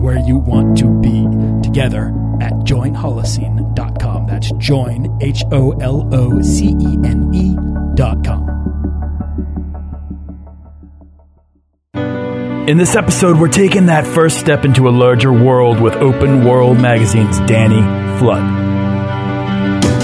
where you want to be together at joinholocene.com. That's join, H O L O C E N E.com. In this episode, we're taking that first step into a larger world with Open World Magazine's Danny Flood.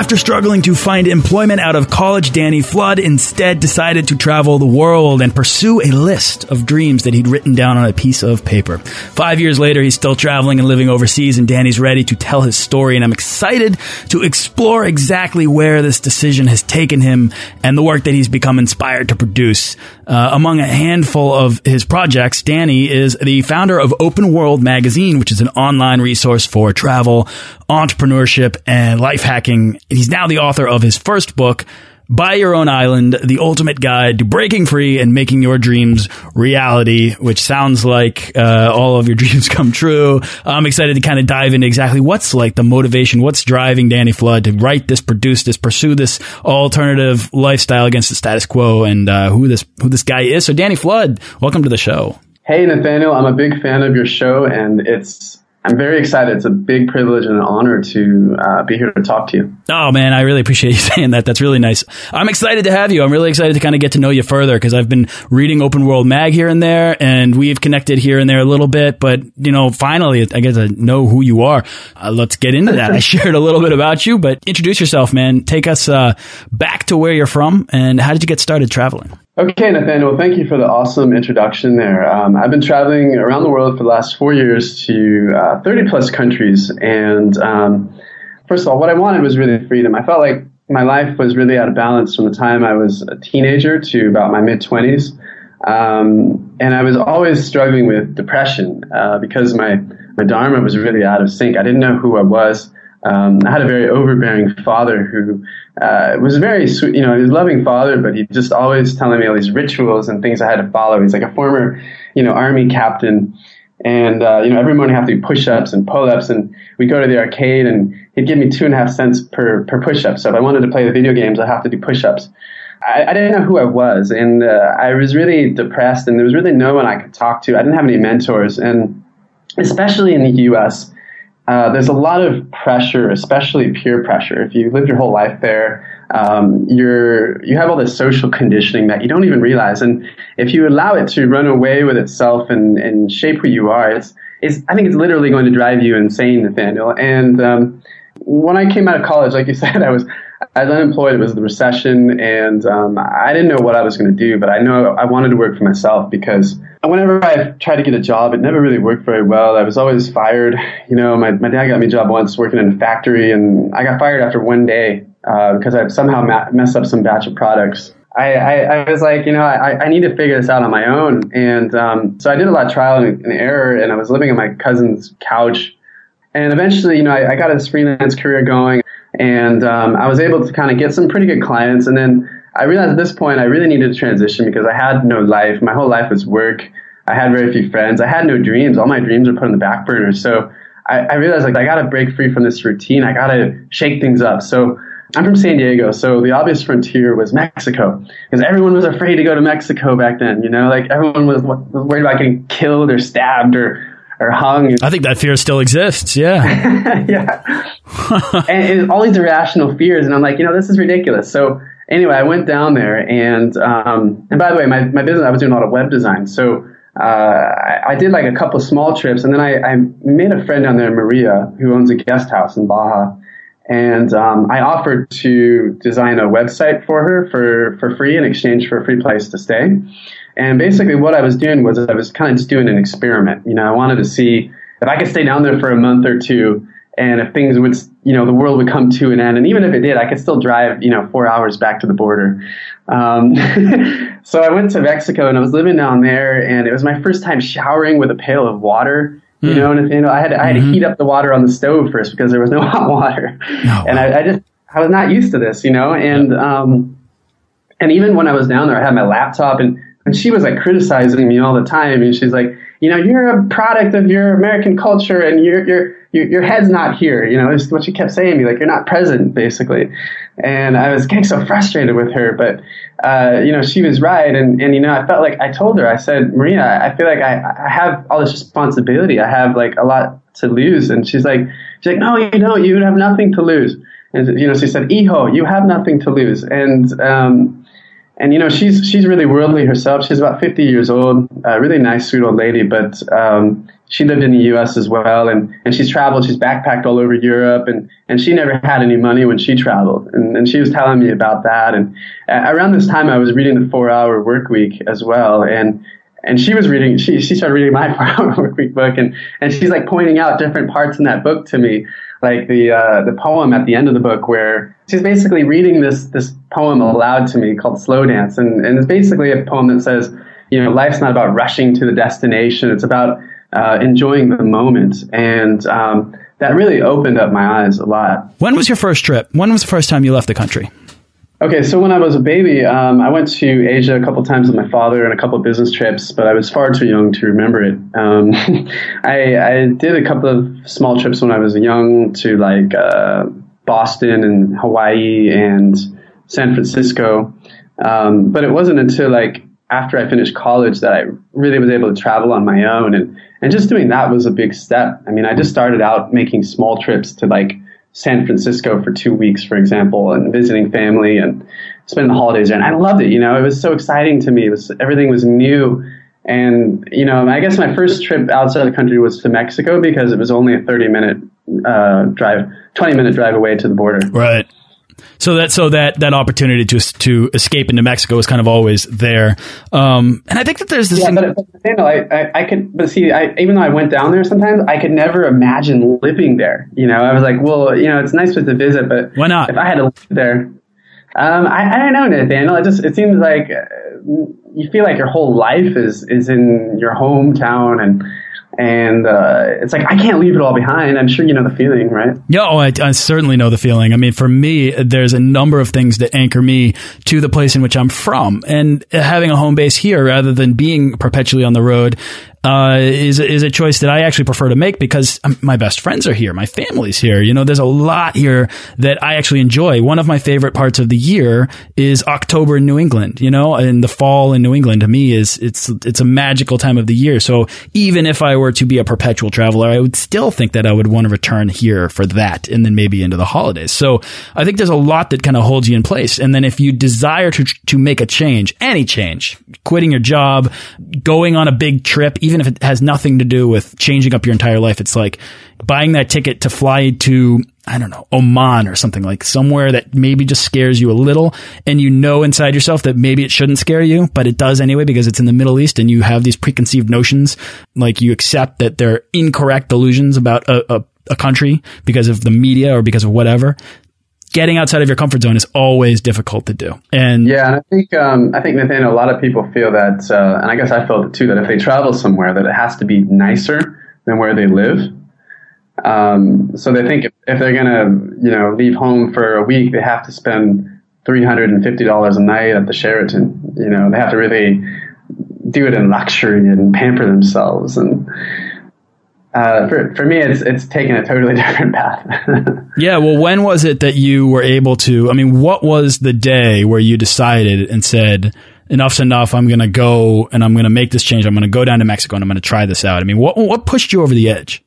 After struggling to find employment out of college, Danny Flood instead decided to travel the world and pursue a list of dreams that he'd written down on a piece of paper. Five years later, he's still traveling and living overseas, and Danny's ready to tell his story. And I'm excited to explore exactly where this decision has taken him and the work that he's become inspired to produce. Uh, among a handful of his projects, Danny is the founder of Open World Magazine, which is an online resource for travel, entrepreneurship, and life hacking. He's now the author of his first book, Buy Your Own Island, the ultimate guide to breaking free and making your dreams reality, which sounds like uh, all of your dreams come true. I'm excited to kind of dive into exactly what's like the motivation, what's driving Danny Flood to write this, produce this, pursue this alternative lifestyle against the status quo, and uh, who this who this guy is. So, Danny Flood, welcome to the show. Hey, Nathaniel, I'm a big fan of your show, and it's I'm very excited. It's a big privilege and an honor to uh, be here to talk to you. Oh man, I really appreciate you saying that. That's really nice. I'm excited to have you. I'm really excited to kind of get to know you further because I've been reading Open World Mag here and there, and we've connected here and there a little bit. But you know, finally, I get to know who you are. Uh, let's get into that. I shared a little bit about you, but introduce yourself, man. Take us uh, back to where you're from, and how did you get started traveling? Okay, Nathaniel, thank you for the awesome introduction there. Um, I've been traveling around the world for the last four years to uh, 30 plus countries. And um, first of all, what I wanted was really freedom. I felt like my life was really out of balance from the time I was a teenager to about my mid 20s. Um, and I was always struggling with depression uh, because my, my Dharma was really out of sync. I didn't know who I was. Um, I had a very overbearing father who uh, was very sweet, you know, he was a loving father, but he just always telling me all these rituals and things I had to follow. He's like a former, you know, army captain. And, uh, you know, every morning I have to do push-ups and pull-ups and we go to the arcade and he'd give me two and a half cents per, per push-up. So if I wanted to play the video games, I have to do push-ups. I, I didn't know who I was and, uh, I was really depressed and there was really no one I could talk to. I didn't have any mentors and especially in the U.S., uh, there's a lot of pressure, especially peer pressure. If you live your whole life there, um, you're you have all this social conditioning that you don't even realize, and if you allow it to run away with itself and, and shape who you are, it's, it's I think it's literally going to drive you insane, Nathaniel. And um, when I came out of college, like you said, I was I was unemployed. It was the recession, and um, I didn't know what I was going to do. But I know I wanted to work for myself because whenever I tried to get a job, it never really worked very well. I was always fired. You know, my my dad got me a job once working in a factory, and I got fired after one day uh, because I somehow ma- messed up some batch of products. I, I, I, was like, you know, I, I need to figure this out on my own. And um, so I did a lot of trial and, and error, and I was living on my cousin's couch. And eventually, you know, I, I got this freelance career going and um, I was able to kind of get some pretty good clients. And then I realized at this point I really needed to transition because I had no life. My whole life was work. I had very few friends. I had no dreams. All my dreams were put on the back burner. So I, I realized like I got to break free from this routine. I got to shake things up. So I'm from San Diego, so the obvious frontier was Mexico because everyone was afraid to go to Mexico back then. You know, like everyone was, was worried about getting killed or stabbed or or hung. I think that fear still exists. Yeah. yeah. and, and, all these irrational fears. And I'm like, you know, this is ridiculous. So anyway, I went down there and, um, and by the way, my, my business, I was doing a lot of web design. So, uh, I, I, did like a couple of small trips and then I, I made a friend down there, Maria, who owns a guest house in Baja. and um, I offered to design a website for her for for free in exchange for a free place to stay. And basically, what I was doing was I was kind of just doing an experiment. You know, I wanted to see if I could stay down there for a month or two, and if things would, you know, the world would come to an end. And even if it did, I could still drive, you know, four hours back to the border. Um, so I went to Mexico and I was living down there, and it was my first time showering with a pail of water. You mm. know, and you know, I had to, I had to mm-hmm. heat up the water on the stove first because there was no hot water, oh, and I, I, just I was not used to this, you know, and um, and even when I was down there, I had my laptop and and she was like criticizing me all the time, and she's like, you know, you're a product of your American culture, and your your your, head's not here. You know, is what she kept saying to me, like you're not present, basically. And I was getting so frustrated with her, but uh, you know, she was right, and and you know, I felt like I told her, I said, Maria, I feel like I, I have all this responsibility. I have like a lot to lose, and she's like, she's like, no, you don't. You have nothing to lose. And you know, she said, Hijo, you have nothing to lose, and um, and you know she's she's really worldly herself. She's about 50 years old, a really nice, sweet old lady. But um, she lived in the U.S. as well, and and she's traveled. She's backpacked all over Europe, and and she never had any money when she traveled. And and she was telling me about that. And around this time, I was reading the Four Hour Work Week as well, and and she was reading she, she started reading my four hour work week book and and she's like pointing out different parts in that book to me like the uh, the poem at the end of the book where she's basically reading this this poem aloud to me called Slow Dance, and and it's basically a poem that says, you know, life's not about rushing to the destination; it's about uh, enjoying the moment, and um, that really opened up my eyes a lot. When was your first trip? When was the first time you left the country? Okay, so when I was a baby, um, I went to Asia a couple times with my father and a couple of business trips, but I was far too young to remember it. Um, I, I, did a couple of small trips when I was young to like uh, Boston and Hawaii and San Francisco, um, but it wasn't until like after I finished college that I really was able to travel on my own, and and just doing that was a big step. I mean, I just started out making small trips to like San Francisco for two weeks, for example, and visiting family and spending the holidays there. And I loved it. You know, it was so exciting to me. It was everything was new. And you know, I guess my first trip outside the country was to Mexico because it was only a 30 minute uh, drive, 20 minute drive away to the border. Right. So that so that that opportunity to to escape into Mexico was kind of always there. Um, and I think that there's this. Yeah, but, but Daniel, I, I, I, could, but see, I, even though I went down there sometimes, I could never imagine living there. You know, I was like, well, you know, it's nice to visit, but why not? If I had to live there, um, I, I don't know, Nathaniel. It just it seems like uh, you feel like your whole life is is in your hometown and and uh, it's like I can't leave it all behind. I'm sure you know the feeling, right? Yeah, oh, I, I, certainly know the feeling. I mean, for me, there's a number of things that anchor me to the place in which I'm from, and having a home base here rather than being perpetually on the road uh, is is a choice that I actually prefer to make because um, my best friends are here, my family's here. You know, there's a lot here that I actually enjoy. One of my favorite parts of the year is October in New England. You know, and the fall in New England to me is it's it's a magical time of the year. So even if I were to be a perpetual traveler, I would still think that I would want to return here for that, and then maybe into the holidays. So I think there's a lot that kind of holds you in place. And then if you desire to to make a change, any change, quitting your job, going on a big trip even if it has nothing to do with changing up your entire life. It's like buying that ticket to fly to, I don't know, Oman or something like somewhere that maybe just scares you a little. And you know inside yourself that maybe it shouldn't scare you, but it does anyway because it's in the Middle East and you have these preconceived notions. Like you accept that they're incorrect delusions about a, a a country because of the media or because of whatever getting outside of your comfort zone is always difficult to do. And yeah, and I think um, I think Nathaniel, a lot of people feel that, uh, and I guess I felt it too, that if they travel somewhere, that it has to be nicer than where they live. Um, so they think if, if they're gonna, you know, leave home for a week, they have to spend three hundred and fifty dollars a night at the Sheraton. You know, they have to really do it in luxury and pamper themselves and uh, for for me, it's it's taken a totally different path. yeah. Well, when was it that you were able to? I mean, what was the day where you decided and said, "Enough's enough. I'm going to go and I'm going to make this change. I'm going to go down to Mexico and I'm going to try this out." I mean, what what pushed you over the edge?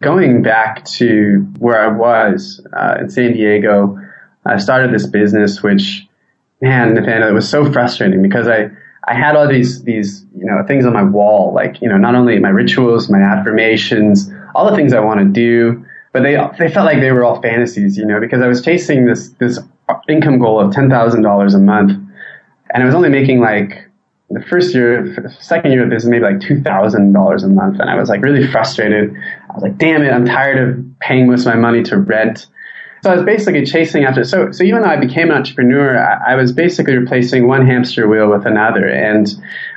Going back to where I was uh, in San Diego, I started this business, which, man, Nathaniel, it was so frustrating because I I had all these these you know things on my wall, like you know not only my rituals, my affirmations, all the things I want to do, but they they felt like they were all fantasies, you know, because I was chasing this this income goal of ten thousand dollars a month, and I was only making like the first year, second year of business, maybe like two thousand dollars a month, and I was like really frustrated. I was like, "Damn it, I'm tired of paying most of my money to rent." So I was basically chasing after. So so even though I became an entrepreneur, I, I was basically replacing one hamster wheel with another. And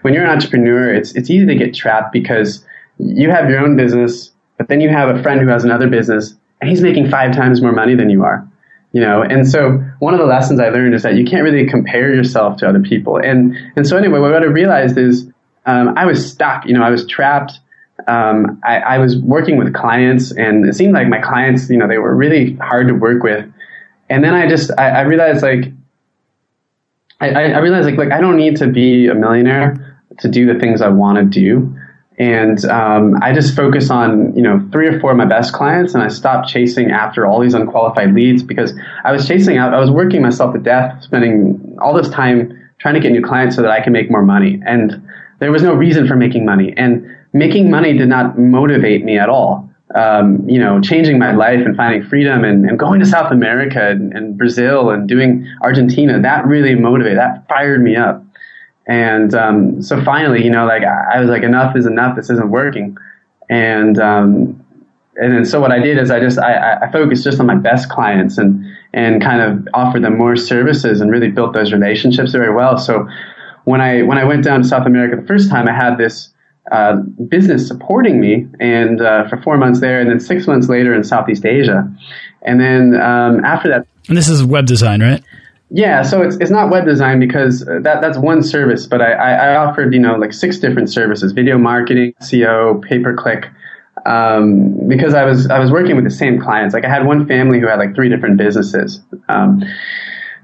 when you're an entrepreneur, it's it's easy to get trapped because you have your own business but then you have a friend who has another business and he's making five times more money than you are. You know, and so one of the lessons I learned is that you can't really compare yourself to other people. And and so anyway, what I realized is um, I was stuck. You know, I was trapped. Um, I, I was working with clients, and it seemed like my clients, you know, they were really hard to work with. And then I just I, I realized like I, I realized like like I don't need to be a millionaire to do the things I want to do. And um, I just focus on you know three or four of my best clients, and I stopped chasing after all these unqualified leads because I was chasing out. I was working myself to death, spending all this time trying to get new clients so that I can make more money. And there was no reason for making money, and making money did not motivate me at all. Um, you know, changing my life and finding freedom and, and going to South America and, and Brazil and doing Argentina, that really motivated, that fired me up. And um, so finally, you know, like I was like, enough is enough. This isn't working. And um, and then so what I did is I just I, I focused just on my best clients and and kind of offered them more services and really built those relationships very well. So when I when I went down to South America the first time, I had this uh, business supporting me, and uh, for four months there, and then six months later in Southeast Asia, and then um, after that. And this is web design, right? Yeah, so it's it's not web design because that that's one service, but I, I offered you know like six different services: video marketing, SEO, pay per click. Um, because I was I was working with the same clients. Like I had one family who had like three different businesses. Um,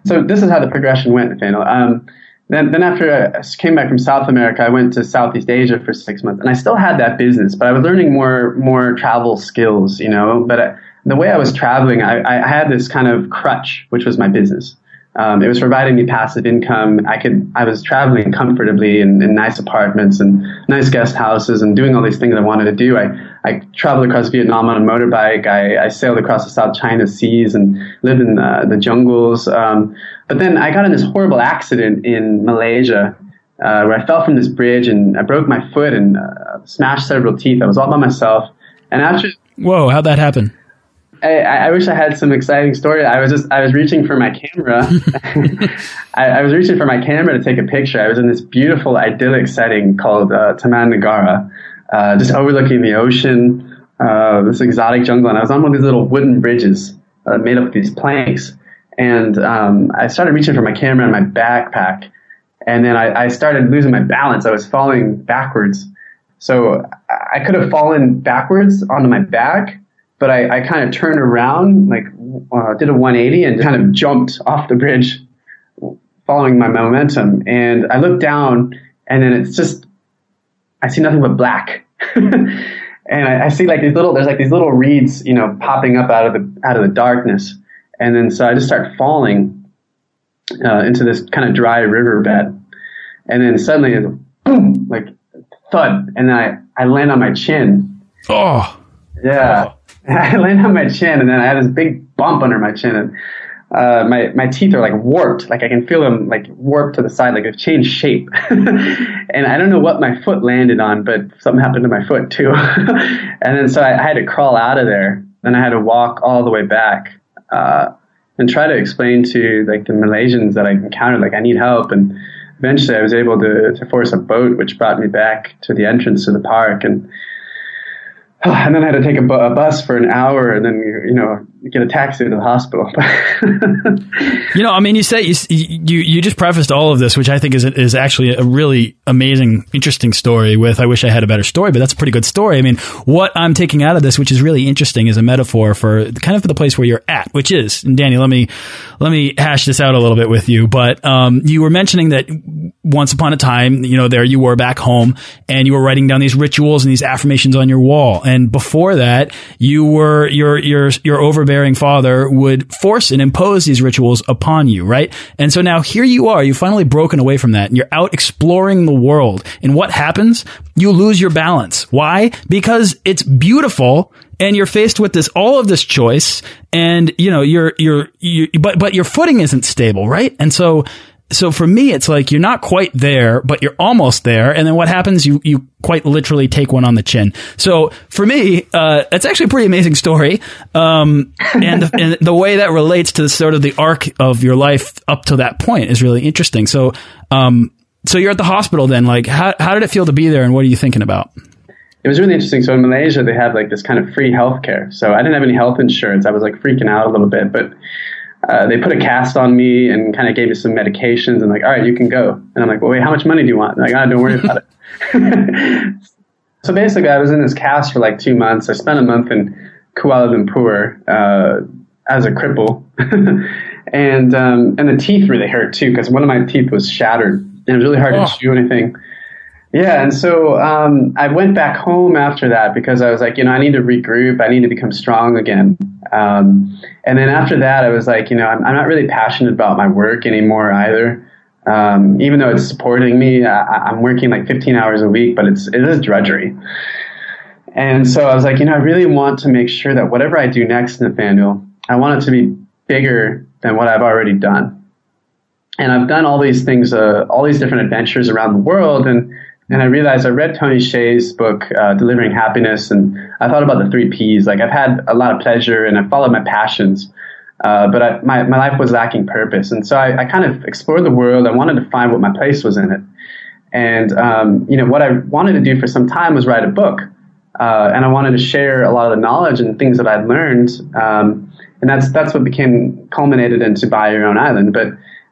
so this is how the progression went, Nathaniel. Um, then then after I came back from South America, I went to Southeast Asia for six months, and I still had that business, but I was learning more more travel skills, you know. But I, the way I was traveling, I, I had this kind of crutch, which was my business. Um, it was providing me passive income. I could, I was traveling comfortably in, in, nice apartments and nice guest houses and doing all these things I wanted to do. I, I traveled across Vietnam on a motorbike. I, I sailed across the South China Seas and lived in the, the jungles. Um, but then I got in this horrible accident in Malaysia uh, where I fell from this bridge and I broke my foot and uh, smashed several teeth. I was all by myself. And after, whoa, how'd that happen? I, I, wish I had some exciting story. I was just I was reaching for my camera. I, I, was reaching for my camera to take a picture. I was in this beautiful idyllic setting called uh, Taman Negara, uh, just overlooking the ocean, uh, this exotic jungle, and I was on one of these little wooden bridges uh, made up of these planks. And um, I started reaching for my camera and my backpack, and then I, I started losing my balance. I was falling backwards. So I could have fallen backwards onto my back but I, I kind of turned around, like uh, did a 180 and kind of jumped off the bridge following my momentum. And I looked down and then it's just, I see nothing but black. and I, I, see like these little, there's like these little reeds, you know, popping up out of the, out of the darkness. And then so I just start falling uh, into this kind of dry riverbed. And then suddenly, boom, like thud. And then I, I land on my chin. Oh. Yeah. Oh. I land on my chin, and then I have this big bump under my chin, and uh, my my teeth are like warped. Like I can feel them like warped to the side, like they've changed shape. and I don't know what my foot landed on, but something happened to my foot too. and then so I, I, had to crawl out of there. Then I had to walk all the way back uh, and try to explain to like the Malaysians that I encountered, like I need help. And eventually, I was able to to force a boat, which brought me back to the entrance to the park and and then I had to take a, bu- a, bus for an hour and then, you know, get a taxi to the hospital. you know, I mean, you say you, you, you just prefaced all of this, which I think is, is actually a really amazing, interesting story with, I wish I had a better story, but that's a pretty good story. I mean, what I'm taking out of this, which is really interesting is a metaphor for kind of the place where you're at, which is, and Danny, let me, let me hash this out a little bit with you, but, um, you were mentioning that once upon a time, you know, there you were back home and you were writing down these rituals and these affirmations on your wall. And before that, you were, your, your, your overbearing father would force and impose these rituals upon you, right? And so now here you are, you've finally broken away from that and you're out exploring the world. And what happens? You lose your balance. Why? Because it's beautiful and you're faced with this all of this choice, and you know you're you're you but but your footing isn't stable, right? And so so for me, it's like you're not quite there, but you're almost there. And then what happens? You you quite literally take one on the chin. So for me, uh, it's actually a pretty amazing story, um, and, the, and the way that relates to sort of the arc of your life up to that point is really interesting. So um, so you're at the hospital then. Like, how how did it feel to be there, and what are you thinking about? It was really interesting. So in Malaysia, they have like this kind of free healthcare. So I didn't have any health insurance. I was like freaking out a little bit, but uh, they put a cast on me and kind of gave me some medications and like, all right, you can go. And I'm like, well, wait, how much money do you want? And like, ah, don't worry about it. so basically, I was in this cast for like two months. I spent a month in Kuala Lumpur uh, as a cripple, and um, and the teeth really hurt too because one of my teeth was shattered and it was really hard oh. to chew anything. Yeah, and so um, I went back home after that because I was like, you know, I need to regroup. I need to become strong again. Um, and then after that, I was like, you know, I'm, I'm, not really passionate about my work anymore either. Um, even though it's supporting me, I, am working like 15 hours a week, but it's it is drudgery. And so I was like, you know, I really want to make sure that whatever I do next, Nathaniel, I want it to be bigger than what I've already done. And I've done all these things, uh, all these different adventures around the world, and and I realized I read Tony Hsieh's book, uh, Delivering Happiness, and I thought about the three P's. Like I've had a lot of pleasure and I followed my passions, uh, but I, my, my life was lacking purpose. And so I, I, kind of explored the world. I wanted to find what my place was in it. And, um, you know, what I wanted to do for some time was write a book. Uh, and I wanted to share a lot of the knowledge and things that I'd learned. Um, and that's, that's what became culminated into Buy Your Own Island. But,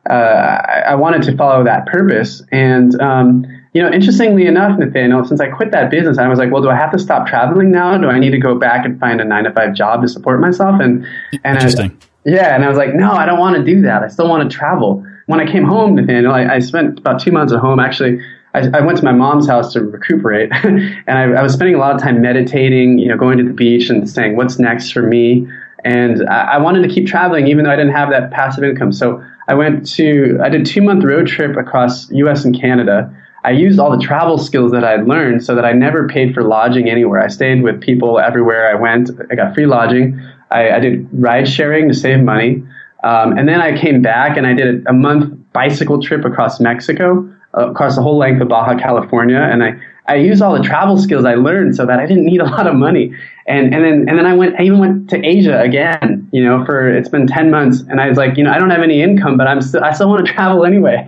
uh, I, I, wanted to follow that purpose. And, um, you know, interestingly enough, Nathaniel, since I quit that business, I was like, well, do I have to stop traveling now? Do I need to go back and find a nine to five job to support myself? And, and interesting. I, yeah. And I was like, no, I don't want to do that. I still want to travel. When I came home, Nathaniel, I, I spent about two months at home. Actually, I, I went to my mom's house to recuperate and I, I, was spending a lot of time meditating, you know, going to the beach and saying, what's next for me? And I, I wanted to keep traveling even though I didn't have that passive income. So I went to, I did two month road trip across US and Canada I used all the travel skills that I'd learned so that I never paid for lodging anywhere. I stayed with people everywhere I went. I got free lodging. I, I did ride sharing to save money. Um, and then I came back and I did a month bicycle trip across Mexico, uh, across the whole length of Baja California. And I, I used all the travel skills I learned so that I didn't need a lot of money. And, and then, and then I went, I even went to Asia again, you know, for, it's been 10 months. And I was like, you know, I don't have any income, but I'm still, I still want to travel anyway.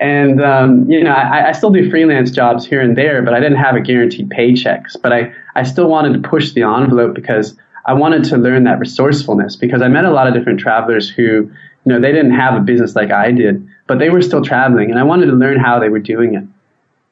And, um, you know, I, I still do freelance jobs here and there, but I didn't have a guaranteed paychecks. But I, I still wanted to push the envelope because I wanted to learn that resourcefulness because I met a lot of different travelers who, you know, they didn't have a business like I did, but they were still traveling and I wanted to learn how they were doing it.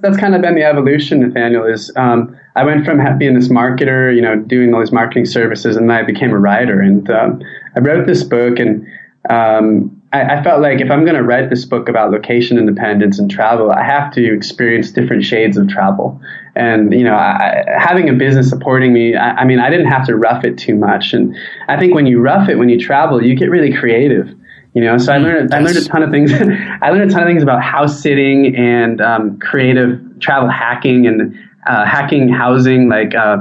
That's kind of been the evolution, Nathaniel, is um, I went from being this marketer, you know, doing all these marketing services and then I became a writer and um, I wrote this book and um, I, I, felt like if I'm going to write this book about location independence and travel, I have to experience different shades of travel. And you know, I, having a business supporting me, I, I, mean, I didn't have to rough it too much. And I think when you rough it, when you travel, you get really creative. You know, so I learned I learned a ton of things. I learned a ton of things about house sitting and um, creative travel hacking and uh, hacking housing, like uh,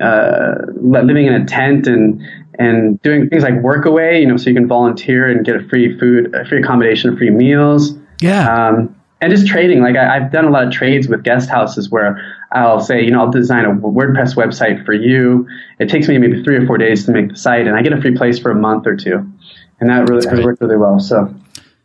uh, living in a tent and and doing things like work away. you know, so you can volunteer and get a free food, a free accommodation, free meals. Yeah. Um, and just trading. Like I, have done a lot of trades with guest houses where I'll say, you know, I'll design a WordPress website for you. It takes me maybe three or four days to make the site, and I get a free place for a month or two, and that really has worked really well. So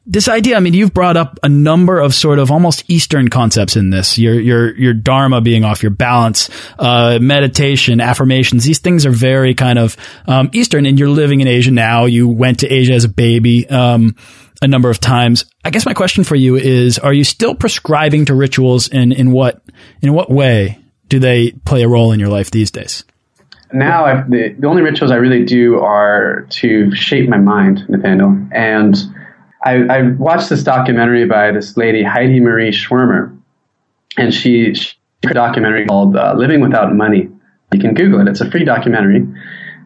this idea, I mean, you've brought up a number of sort of almost Eastern concepts in this. Your your your dharma being off, your balance, uh, meditation, affirmations. These things are very kind of um, Eastern, and you're living in Asia now. You went to Asia as a baby um, a number of times. I guess my question for you is: Are you still prescribing to rituals, and in what in what way do they play a role in your life these days? Now, I've, the the only rituals I really do are to shape my mind, Nathaniel, and I, I, watched this documentary by this lady, Heidemarie Schwermer, and she, she a documentary called uh, Living Without Money. You can Google it. It's a free documentary.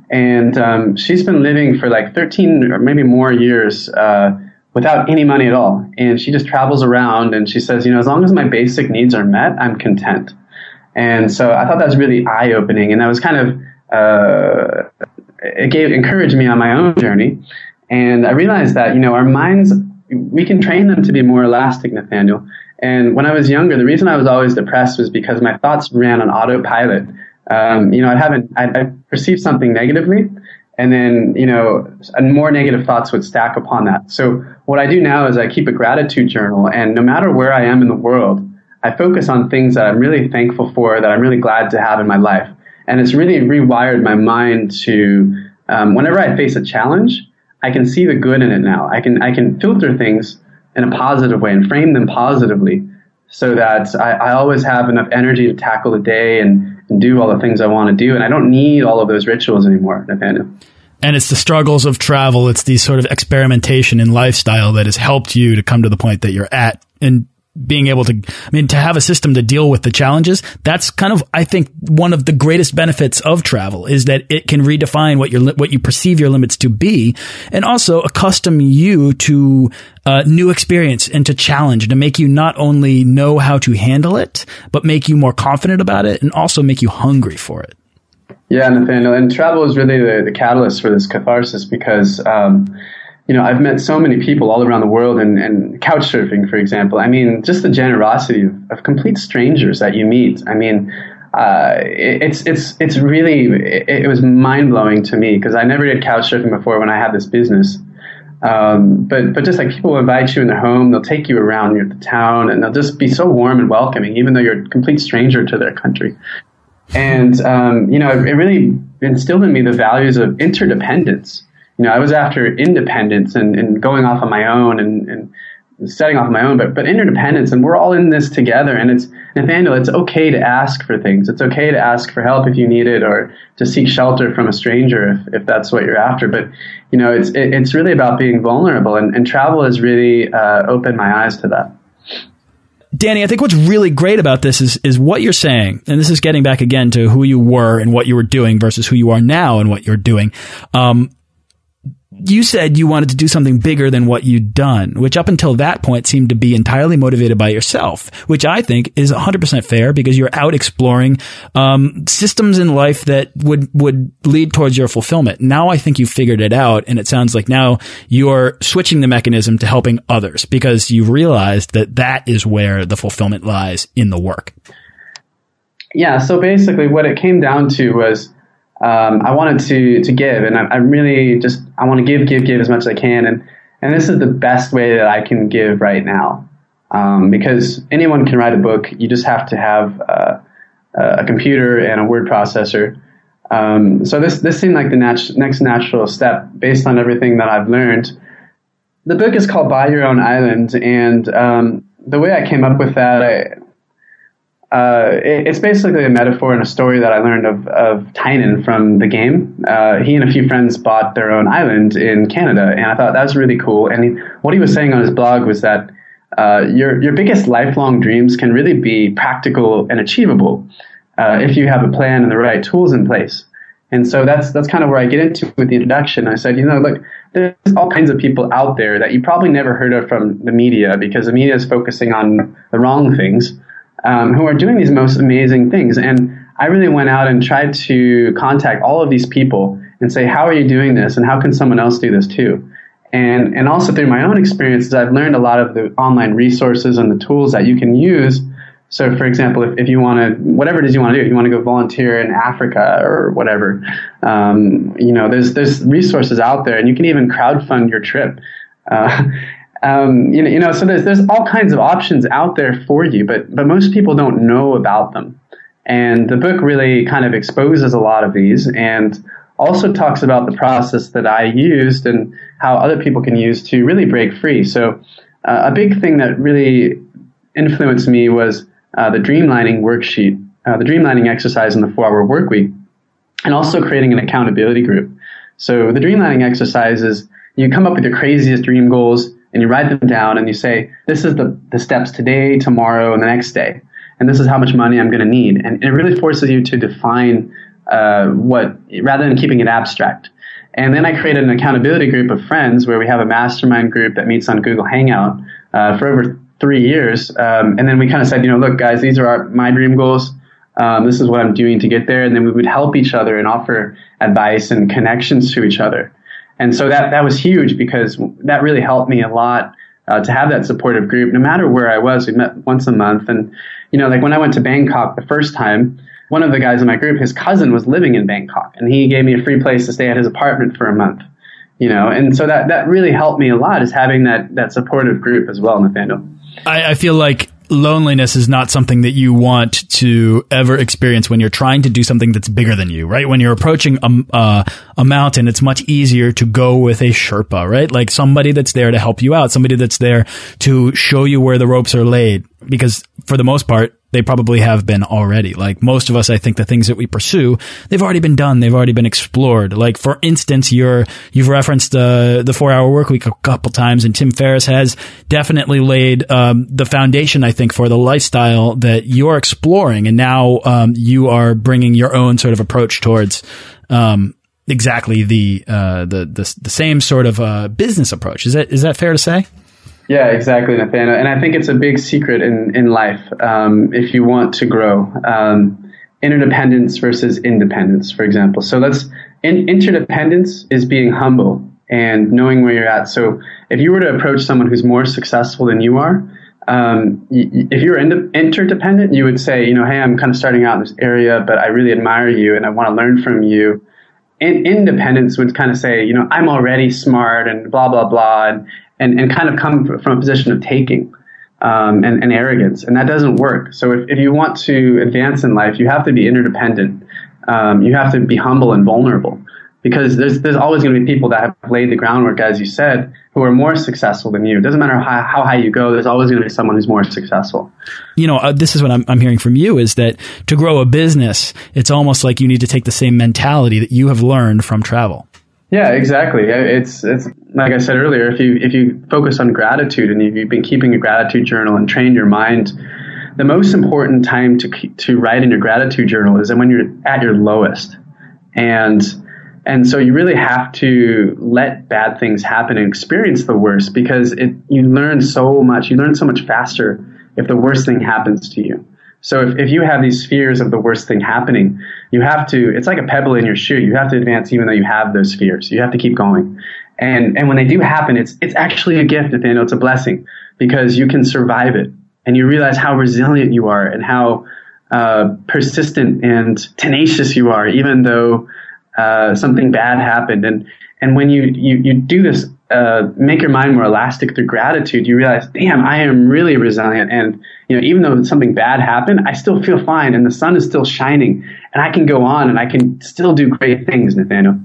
And um, she's been living for like 13 or maybe more years uh, without any money at all. And she just travels around and she says, you know, as long as my basic needs are met, I'm content. And so I thought that was really eye opening. And I was kind of uh, it gave encouraged me on my own journey, and I realized that you know our minds we can train them to be more elastic, Nathaniel. And when I was younger, the reason I was always depressed was because my thoughts ran on autopilot. Um, you know, I'd have I'd perceive something negatively, and then you know, more negative thoughts would stack upon that. So what I do now is I keep a gratitude journal, and no matter where I am in the world, I focus on things that I'm really thankful for, that I'm really glad to have in my life, and it's really rewired my mind to um, whenever I face a challenge, I can see the good in it now. I can I can filter things in a positive way and frame them positively, so that I, I always have enough energy to tackle the day and, and do all the things I want to do, and I don't need all of those rituals anymore, Nathaniel. And it's the struggles of travel. It's the sort of experimentation in lifestyle that has helped you to come to the point that you're at. And being able to, I mean, to have a system to deal with the challenges, that's kind of, I think, one of the greatest benefits of travel is that it can redefine what your, what you perceive your limits to be and also accustom you to uh, new experience and to challenge to make you not only know how to handle it, but make you more confident about it and also make you hungry for it. Yeah, Nathaniel, and travel is really the, the catalyst for this catharsis because, um, you know, I've met so many people all around the world and, and couch surfing, for example. I mean, just the generosity of, of complete strangers that you meet. I mean, uh, it, it's, it's, it's really, it, it was mind blowing to me because I never did couch surfing before when I had this business. Um, but, but just like people invite you in their home, they'll take you around the town and they'll just be so warm and welcoming, even though you're a complete stranger to their country. And, um, you know, it, it really instilled in me the values of interdependence you know, I was after independence and, and going off on my own and, and setting off on my own, but, but interdependence. And we're all in this together. And it's, Nathaniel, it's okay to ask for things. It's okay to ask for help if you need it or to seek shelter from a stranger if, if that's what you're after. But, you know, it's, it, it's really about being vulnerable. And, and travel has really uh, opened my eyes to that. Danny, I think what's really great about this is is what you're saying, and this is getting back again to who you were and what you were doing versus who you are now and what you're doing. Um, you said you wanted to do something bigger than what you'd done, which up until that point seemed to be entirely motivated by yourself, which I think is 100% fair because you're out exploring um, systems in life that would would lead towards your fulfillment. Now I think you've figured it out, and it sounds like now you're switching the mechanism to helping others because you've realized that that is where the fulfillment lies in the work. Yeah. So basically, what it came down to was um, I wanted to to give, and I, I really just I want to give, give, give as much as I can, and and this is the best way that I can give right now, um, because anyone can write a book. You just have to have uh, a computer and a word processor. Um, so this this seemed like the nat- next natural step based on everything that I've learned. The book is called Buy Your Own Island, and um, the way I came up with that, I, uh, it, it's basically a metaphor and a story that I learned of, of Tynan from the game. Uh, he and a few friends bought their own island in Canada, and I thought that was really cool. And he, what he was saying on his blog was that uh, your your biggest lifelong dreams can really be practical and achievable uh, if you have a plan and the right tools in place. And so that's that's kind of where I get into with the introduction. I said, you know, look, there's all kinds of people out there that you probably never heard of from the media because the media is focusing on the wrong things um, who are doing these most amazing things. And I really went out and tried to contact all of these people and say, how are you doing this? And how can someone else do this too? And, and also through my own experiences, I've learned a lot of the online resources and the tools that you can use. So, for example, if, if you want to, whatever it is you want to do, if you want to go volunteer in Africa or whatever, um, you know, there's, there's resources out there and you can even crowdfund your trip. Uh, um, you know, you know, so there's there's all kinds of options out there for you, but but most people don't know about them. And the book really kind of exposes a lot of these, and also talks about the process that I used and how other people can use to really break free. So uh, a big thing that really influenced me was uh, the dreamlining worksheet, uh, the dreamlining exercise in the four-hour work week, and also creating an accountability group. So the dreamlining exercise is you come up with your craziest dream goals and you write them down and you say, this is the, the steps today, tomorrow, and the next day. And this is how much money I'm going to need. And it really forces you to define uh, what, rather than keeping it abstract. And then I created an accountability group of friends where we have a mastermind group that meets on Google Hangout uh, for over three years. Um, and then we kind of said, you know, look, guys, these are our, my dream goals. Um, this is what I'm doing to get there. And then we would help each other and offer advice and connections to each other. And so that, that was huge because that really helped me a lot uh, to have that supportive group. No matter where I was, we met once a month. And, you know, like when I went to Bangkok the first time, one of the guys in my group, his cousin was living in Bangkok and he gave me a free place to stay at his apartment for a month. You know, and so that, that really helped me a lot is having that, that supportive group as well, in Nathaniel. I, I feel like loneliness is not something that you want to ever experience when you're trying to do something that's bigger than you, right? When you're approaching a, uh, a mountain, it's much easier to go with a Sherpa, right? Like somebody that's there to help you out, somebody that's there to show you where the ropes are laid. Because for the most part, they probably have been already. Like most of us, I think the things that we pursue, they've already been done. They've already been explored. Like for instance, you're, you've referenced uh, the four hour work week a couple times and Tim Ferriss has definitely laid um, the foundation, I think, for the lifestyle that you're exploring. And now um, you are bringing your own sort of approach towards um, exactly the, uh, the, the, the same sort of uh, business approach. Is that, is that fair to say? Yeah, exactly, Nathaniel. And I think it's a big secret in, in life um, if you want to grow. Um, interdependence versus independence, for example. So let's, in, interdependence is being humble and knowing where you're at. So if you were to approach someone who's more successful than you are, um, if you're interdependent, you would say, you know, hey, I'm kind of starting out in this area, but I really admire you and I want to learn from you. In, independence would kind of say, you know, I'm already smart and blah, blah, blah. And, and, and kind of come from a position of taking um, and, and, arrogance. And that doesn't work. So if, if you want to advance in life, you have to be interdependent. Um, you have to be humble and vulnerable because there's, there's always going to be people that have laid the groundwork, as you said, who are more successful than you. It doesn't matter how, how high you go, there's always going to be someone who's more successful. You know, uh, this is what I'm, I'm hearing from you is that to grow a business, it's almost like you need to take the same mentality that you have learned from travel. Yeah, exactly. It's it's like I said earlier. If you if you focus on gratitude and you've been keeping a gratitude journal and trained your mind, the most important time to to write in your gratitude journal is when you're at your lowest, and and so you really have to let bad things happen and experience the worst because it you learn so much. You learn so much faster if the worst thing happens to you. So if, if you have these fears of the worst thing happening, you have to, it's like a pebble in your shoe. You have to advance even though you have those fears. You have to keep going. And, and when they do happen, it's, it's actually a gift, Nathaniel. It's a blessing because you can survive it and you realize how resilient you are and how, uh, persistent and tenacious you are, even though, uh, something bad happened. And, and when you, you, you do this, uh, make your mind more elastic through gratitude, you realize, damn, I am really resilient. And, you know, even though something bad happened, I still feel fine and the sun is still shining and I can go on and I can still do great things, Nathaniel.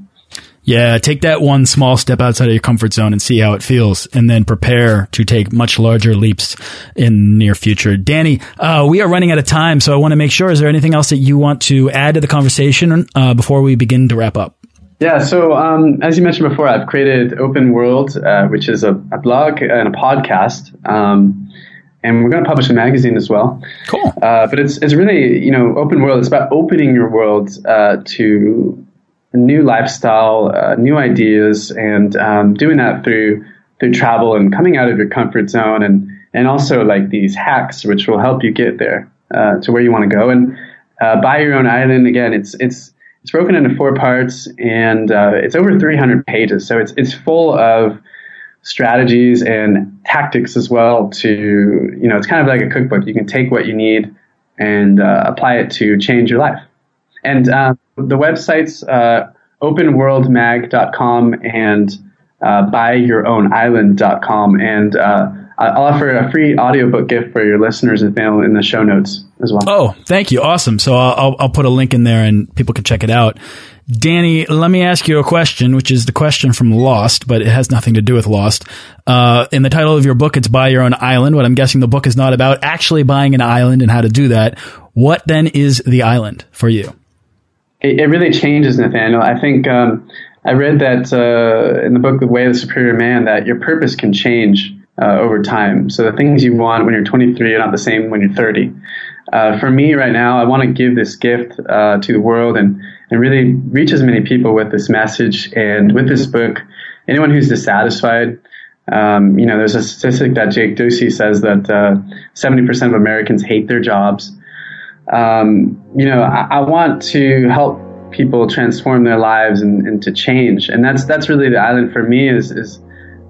Yeah, take that one small step outside of your comfort zone and see how it feels, and then prepare to take much larger leaps in near future. Danny, uh, we are running out of time, so I want to make sure. Is there anything else that you want to add to the conversation uh, before we begin to wrap up? Yeah, so um, as you mentioned before, I've created Open World, uh, which is a, a, blog and a podcast. Um, and we're going to publish a magazine as well. Cool. Uh, but it's it's really you know open world. It's about opening your world uh, to new lifestyle, uh, new ideas, and um, doing that through through travel and coming out of your comfort zone, and and also like these hacks which will help you get there uh, to where you want to go. And uh, buy your own island again. It's it's it's broken into four parts, and uh, it's over 300 pages. So it's it's full of strategies and tactics as well to, you know, it's kind of like a cookbook. You can take what you need and uh, apply it to change your life. And uh, the websites, uh, openworldmag.com and uh, buyyourownisland.com. And uh, I'll offer a free audiobook gift for your listeners and family in the show notes as well. Oh, thank you. Awesome. So I'll, I'll put a link in there and people can check it out. Danny, let me ask you a question, which is the question from Lost, but it has nothing to do with Lost. Uh, in the title of your book, it's Buy Your Own Island, but I'm guessing the book is not about actually buying an island and how to do that. What then is the island for you? It, it really changes, Nathaniel. I think um, I read that uh, in the book, The Way of the Superior Man, that your purpose can change uh, over time. So the things you want when you're 23 are not the same when you're 30. Uh, for me right now, I want to give this gift uh, to the world and and really reach as many people with this message. And with this book, anyone who's dissatisfied, um, you know, there's a statistic that Jake Ducey says that uh, 70% of Americans hate their jobs. Um, you know, I, I, want to help people transform their lives and, and, to change. And that's that's really the island for me is is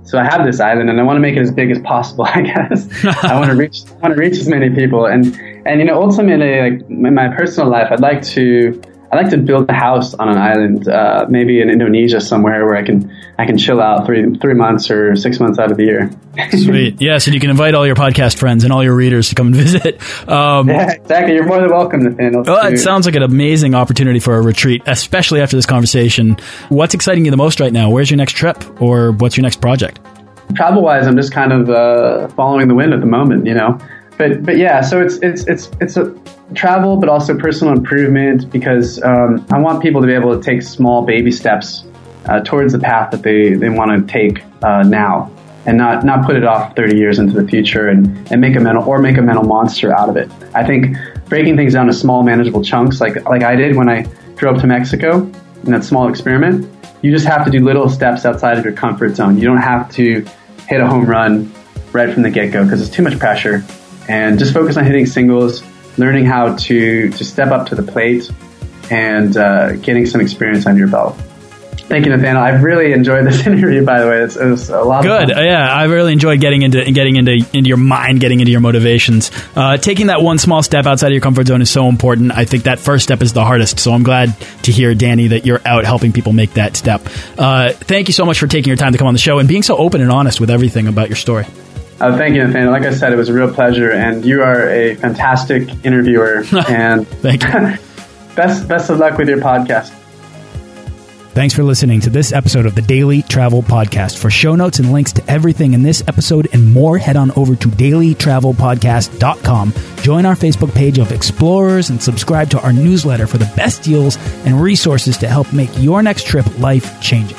so I have this island and I want to make it as big as possible. I guess I want to reach I want to reach as many people and and you know ultimately like in my personal life I'd like to I like to build a house on an island, uh, maybe in Indonesia somewhere where I can I can chill out three three months or six months out of the year. Sweet, yes, and you can invite all your podcast friends and all your readers to come and visit. Um, yeah, exactly. You're more than welcome, Nathaniel. Well, it sounds like an amazing opportunity for a retreat, especially after this conversation. What's exciting you the most right now? Where's your next trip, or what's your next project? Travel wise, I'm just kind of uh, following the wind at the moment. You know, but but yeah, so it's it's it's it's a travel, but also personal improvement because um, I want people to be able to take small baby steps uh, towards the path that they, they want to take uh, now and not, not put it off 30 years into the future and, and make a mental or make a mental monster out of it. I think breaking things down to small manageable chunks like like I did when I drove to Mexico in that small experiment, you just have to do little steps outside of your comfort zone. You don't have to hit a home run right from the get go because it's too much pressure. And just focus on hitting singles, learning how to, to step up to the plate and uh, getting some experience under your belt. Thank you, Nathaniel. I've really enjoyed this interview. By the way, it's, it was a lot. Good. Yeah, I really enjoyed getting into getting into into your mind, getting into your motivations. Uh, taking that one small step outside of your comfort zone is so important. I think that first step is the hardest. So I'm glad to hear, Danny, that you're out helping people make that step. Uh, thank you so much for taking your time to come on the show and being so open and honest with everything about your story. Uh, thank you, Nathaniel. Like I said, it was a real pleasure, and you are a fantastic interviewer. and thank you. best best of luck with your podcast. Thanks for listening to this episode of the Daily Travel Podcast. For show notes and links to everything in this episode and more, head on over to dailytravelpodcast.com. Join our Facebook page of explorers and subscribe to our newsletter for the best deals and resources to help make your next trip life changing.